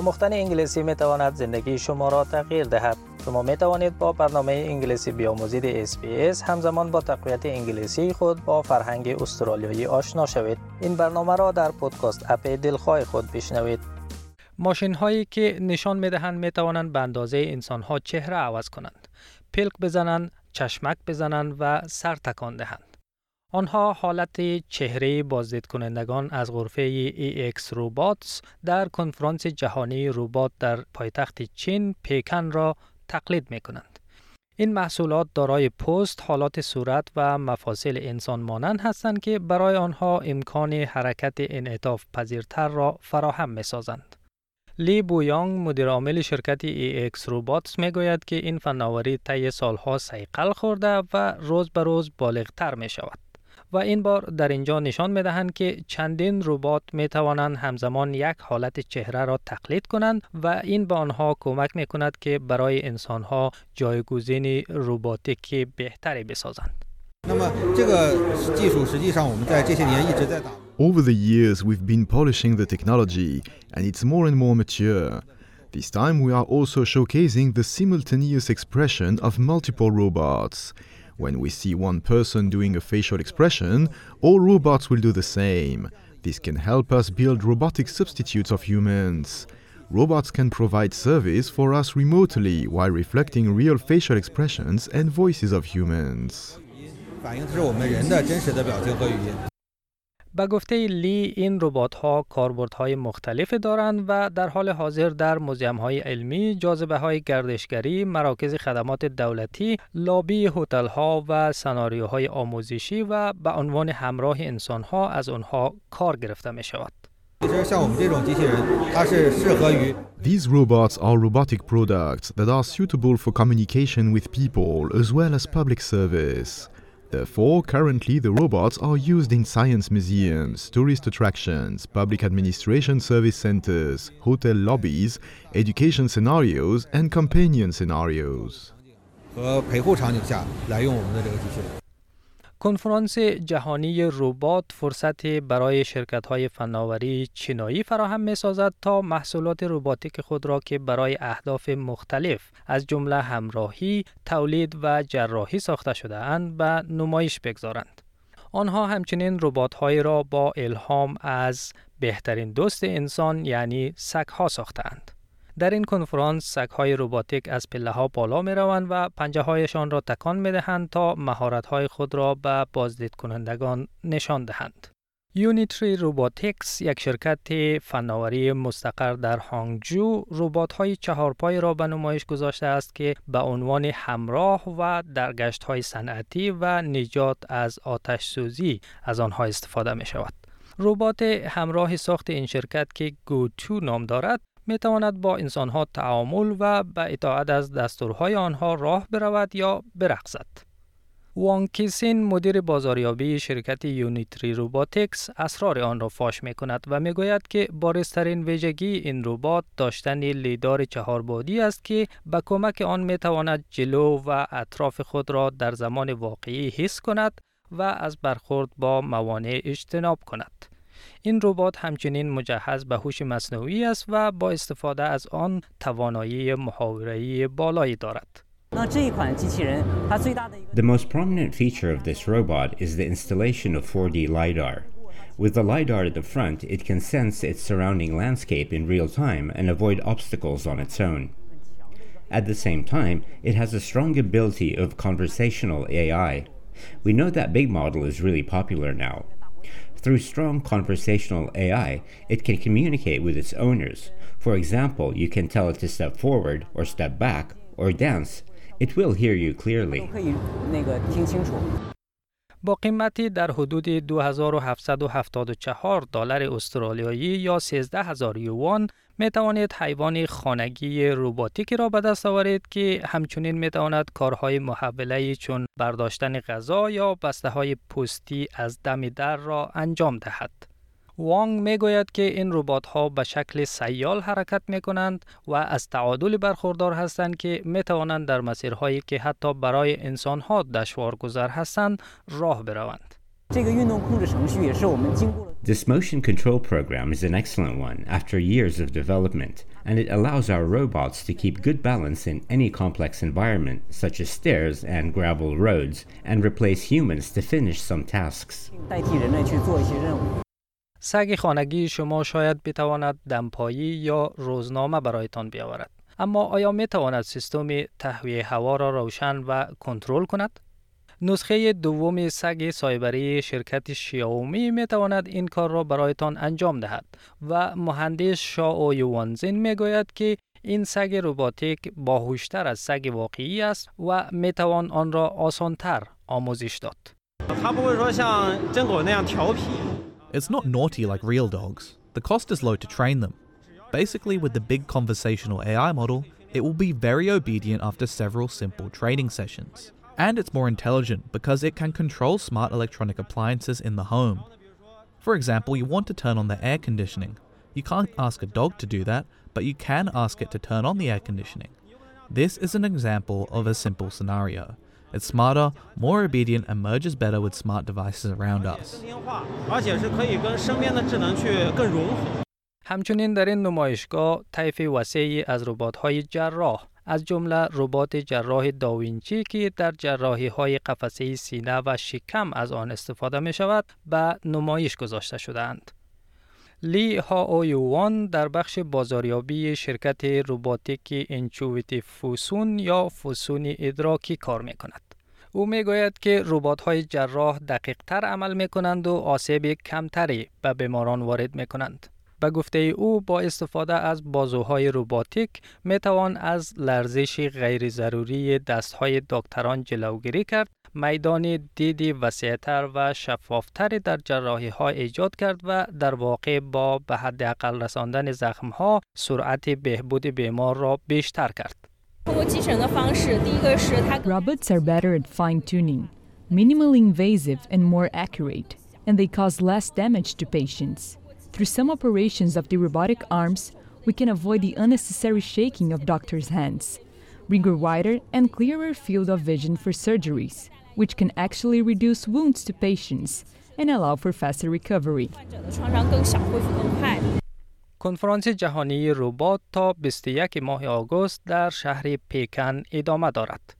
آموختن انگلیسی می تواند زندگی شما را تغییر دهد. شما می توانید با برنامه انگلیسی بیاموزید SBS همزمان با تقویت انگلیسی خود با فرهنگ استرالیایی آشنا شوید. این برنامه را در پودکاست اپ دلخواه خود بشنوید. ماشین هایی که نشان می دهند می توانند به اندازه انسان ها چهره عوض کنند. پلک بزنند، چشمک بزنند و سر تکان دهند. آنها حالت چهره بازدید کنندگان از غرفه EX روباتس در کنفرانس جهانی روبات در پایتخت چین پیکن را تقلید می کنند. این محصولات دارای پست، حالات صورت و مفاصل انسان مانند هستند که برای آنها امکان حرکت انعطاف پذیرتر را فراهم می سازند. لی بویانگ مدیر عامل شرکت EX روباتس می گوید که این فناوری طی سالها سیقل خورده و روز به روز بالغتر می شود. و این بار در اینجا نشان می دهند که چندین ربات می توانند همزمان یک حالت چهره را تقلید کنند و این به آنها کمک می کند که برای انسان ها جایگزین روباتیک بهتری بسازند. Over the years, we've been polishing the technology, and it's more and more mature. This time, we are also showcasing the simultaneous expression of multiple robots. When we see one person doing a facial expression, all robots will do the same. This can help us build robotic substitutes of humans. Robots can provide service for us remotely while reflecting real facial expressions and voices of humans. به گفته لی این ربات ها کاربرد های مختلفی دارند و در حال حاضر در موزیم های علمی، جاذبه های گردشگری، مراکز خدمات دولتی، لابی هتل ها و سناریوهای آموزشی و به عنوان همراه انسان ها از آنها کار گرفته می شود. These robots are robotic products that are suitable for communication with people as well as public service. Therefore, currently the robots are used in science museums, tourist attractions, public administration service centers, hotel lobbies, education scenarios and companion scenarios. کنفرانس جهانی روبات فرصت برای شرکت های فناوری چینایی فراهم می سازد تا محصولات روباتیک خود را که برای اهداف مختلف از جمله همراهی، تولید و جراحی ساخته شده اند به نمایش بگذارند. آنها همچنین ربات هایی را با الهام از بهترین دوست انسان یعنی سگ ها ساختند. در این کنفرانس های روباتیک از پله ها بالا می روند و پنجه هایشان را تکان می دهند تا مهارت های خود را به بازدید کنندگان نشان دهند. یونیتری روباتیکس یک شرکت فناوری مستقر در هانگجو روبات های چهارپای را به نمایش گذاشته است که به عنوان همراه و در گشت های صنعتی و نجات از آتش سوزی از آنها استفاده می شود. ربات همراه ساخت این شرکت که گوتو نام دارد می تواند با انسانها تعامل و به اطاعت از دستورهای آنها راه برود یا برقصد. وان کیسین مدیر بازاریابی شرکت یونیتری روباتکس اسرار آن را فاش می کند و می گوید که بارزترین ویژگی این ربات داشتن لیدار چهاربادی است که به کمک آن می تواند جلو و اطراف خود را در زمان واقعی حس کند و از برخورد با موانع اجتناب کند. این ربات همچنین مجهز به هوش مصنوعی است و با استفاده از آن توانایی محاوره‌ای بالایی دارد. The most prominent feature of this robot is the installation of 4D LiDAR. With the LiDAR at the front, it can sense its surrounding landscape in real time and avoid obstacles on its own. At the same time, it has a strong ability of conversational AI. We know that Big Model is really popular now, through strong conversational AI, it can communicate with its owners. For example, you can tell it to step forward or step back or dance. It will hear you clearly. با قیمتی در حدود 2774 دلار استرالیایی یا 13000 یوان می توانید حیوان خانگی روباتیکی را به دست آورید که همچنین می تواند کارهای محوله چون برداشتن غذا یا بسته های پستی از دم در را انجام دهد. وانگ می گوید که این ربات ها به شکل سیال حرکت می کنند و از تعادل برخوردار هستند که می توانند در مسیرهایی که حتی برای انسان ها دشوار گذر هستند راه بروند. This motion control program is an excellent one after years of development. and it allows our robots to keep good balance in any complex environment, such as stairs and gravel roads, and replace humans to finish some tasks. سگ خانگی شما شاید بتواند دمپایی یا روزنامه برایتان بیاورد. اما آیا می تواند سیستم تهویه هوا را روشن و کنترل کند؟ نسخه دوم سگ سایبری شرکت شیائومی می تواند این کار را برایتان انجام دهد و مهندس شاو یوانزین می گوید که این سگ روباتیک باهوشتر از سگ واقعی است و می توان آن را آسانتر آموزش داد. It's not naughty like real dogs. The cost is low to train them. Basically, with the big conversational AI model, it will be very obedient after several simple training sessions. And it's more intelligent because it can control smart electronic appliances in the home. For example, you want to turn on the air conditioning. You can't ask a dog to do that, but you can ask it to turn on the air conditioning. This is an example of a simple scenario. It's smarter, more obedient, and merges better with smart devices around us. همچنین در این نمایشگاه طیف وسیعی از های جراح از جمله ربات جراح داوینچی که در جراحی های قفسه سینه و شکم از آن استفاده می شود به نمایش گذاشته شدند. لی ها یوان در بخش بازاریابی شرکت روباتیک انچویتی فوسون یا فوسون ادراکی کار می کند. او می گوید که روبات های جراح دقیق تر عمل می کنند و آسیب کمتری به بیماران وارد می کنند. به گفته او با استفاده از بازوهای روباتیک می توان از لرزش غیر ضروری دستهای دکتران جلوگیری کرد میدان دیدی وسیعتر و شفافتری در جراحی ها ایجاد کرد و در واقع با به حداقل رساندن زخم ها سرعت بهبود بیمار را بیشتر کرد. Robots are better at fine tuning, minimally invasive and more accurate, and they cause less damage to patients. Through some operations of the robotic arms, we can avoid the unnecessary shaking of doctors' hands, bring a wider and clearer field of vision for surgeries, which can actually reduce wounds to patients and allow for faster recovery. کنفرانس جهانی ربات تا 21 ماه آگوست در شهر پیکن ادامه دارد.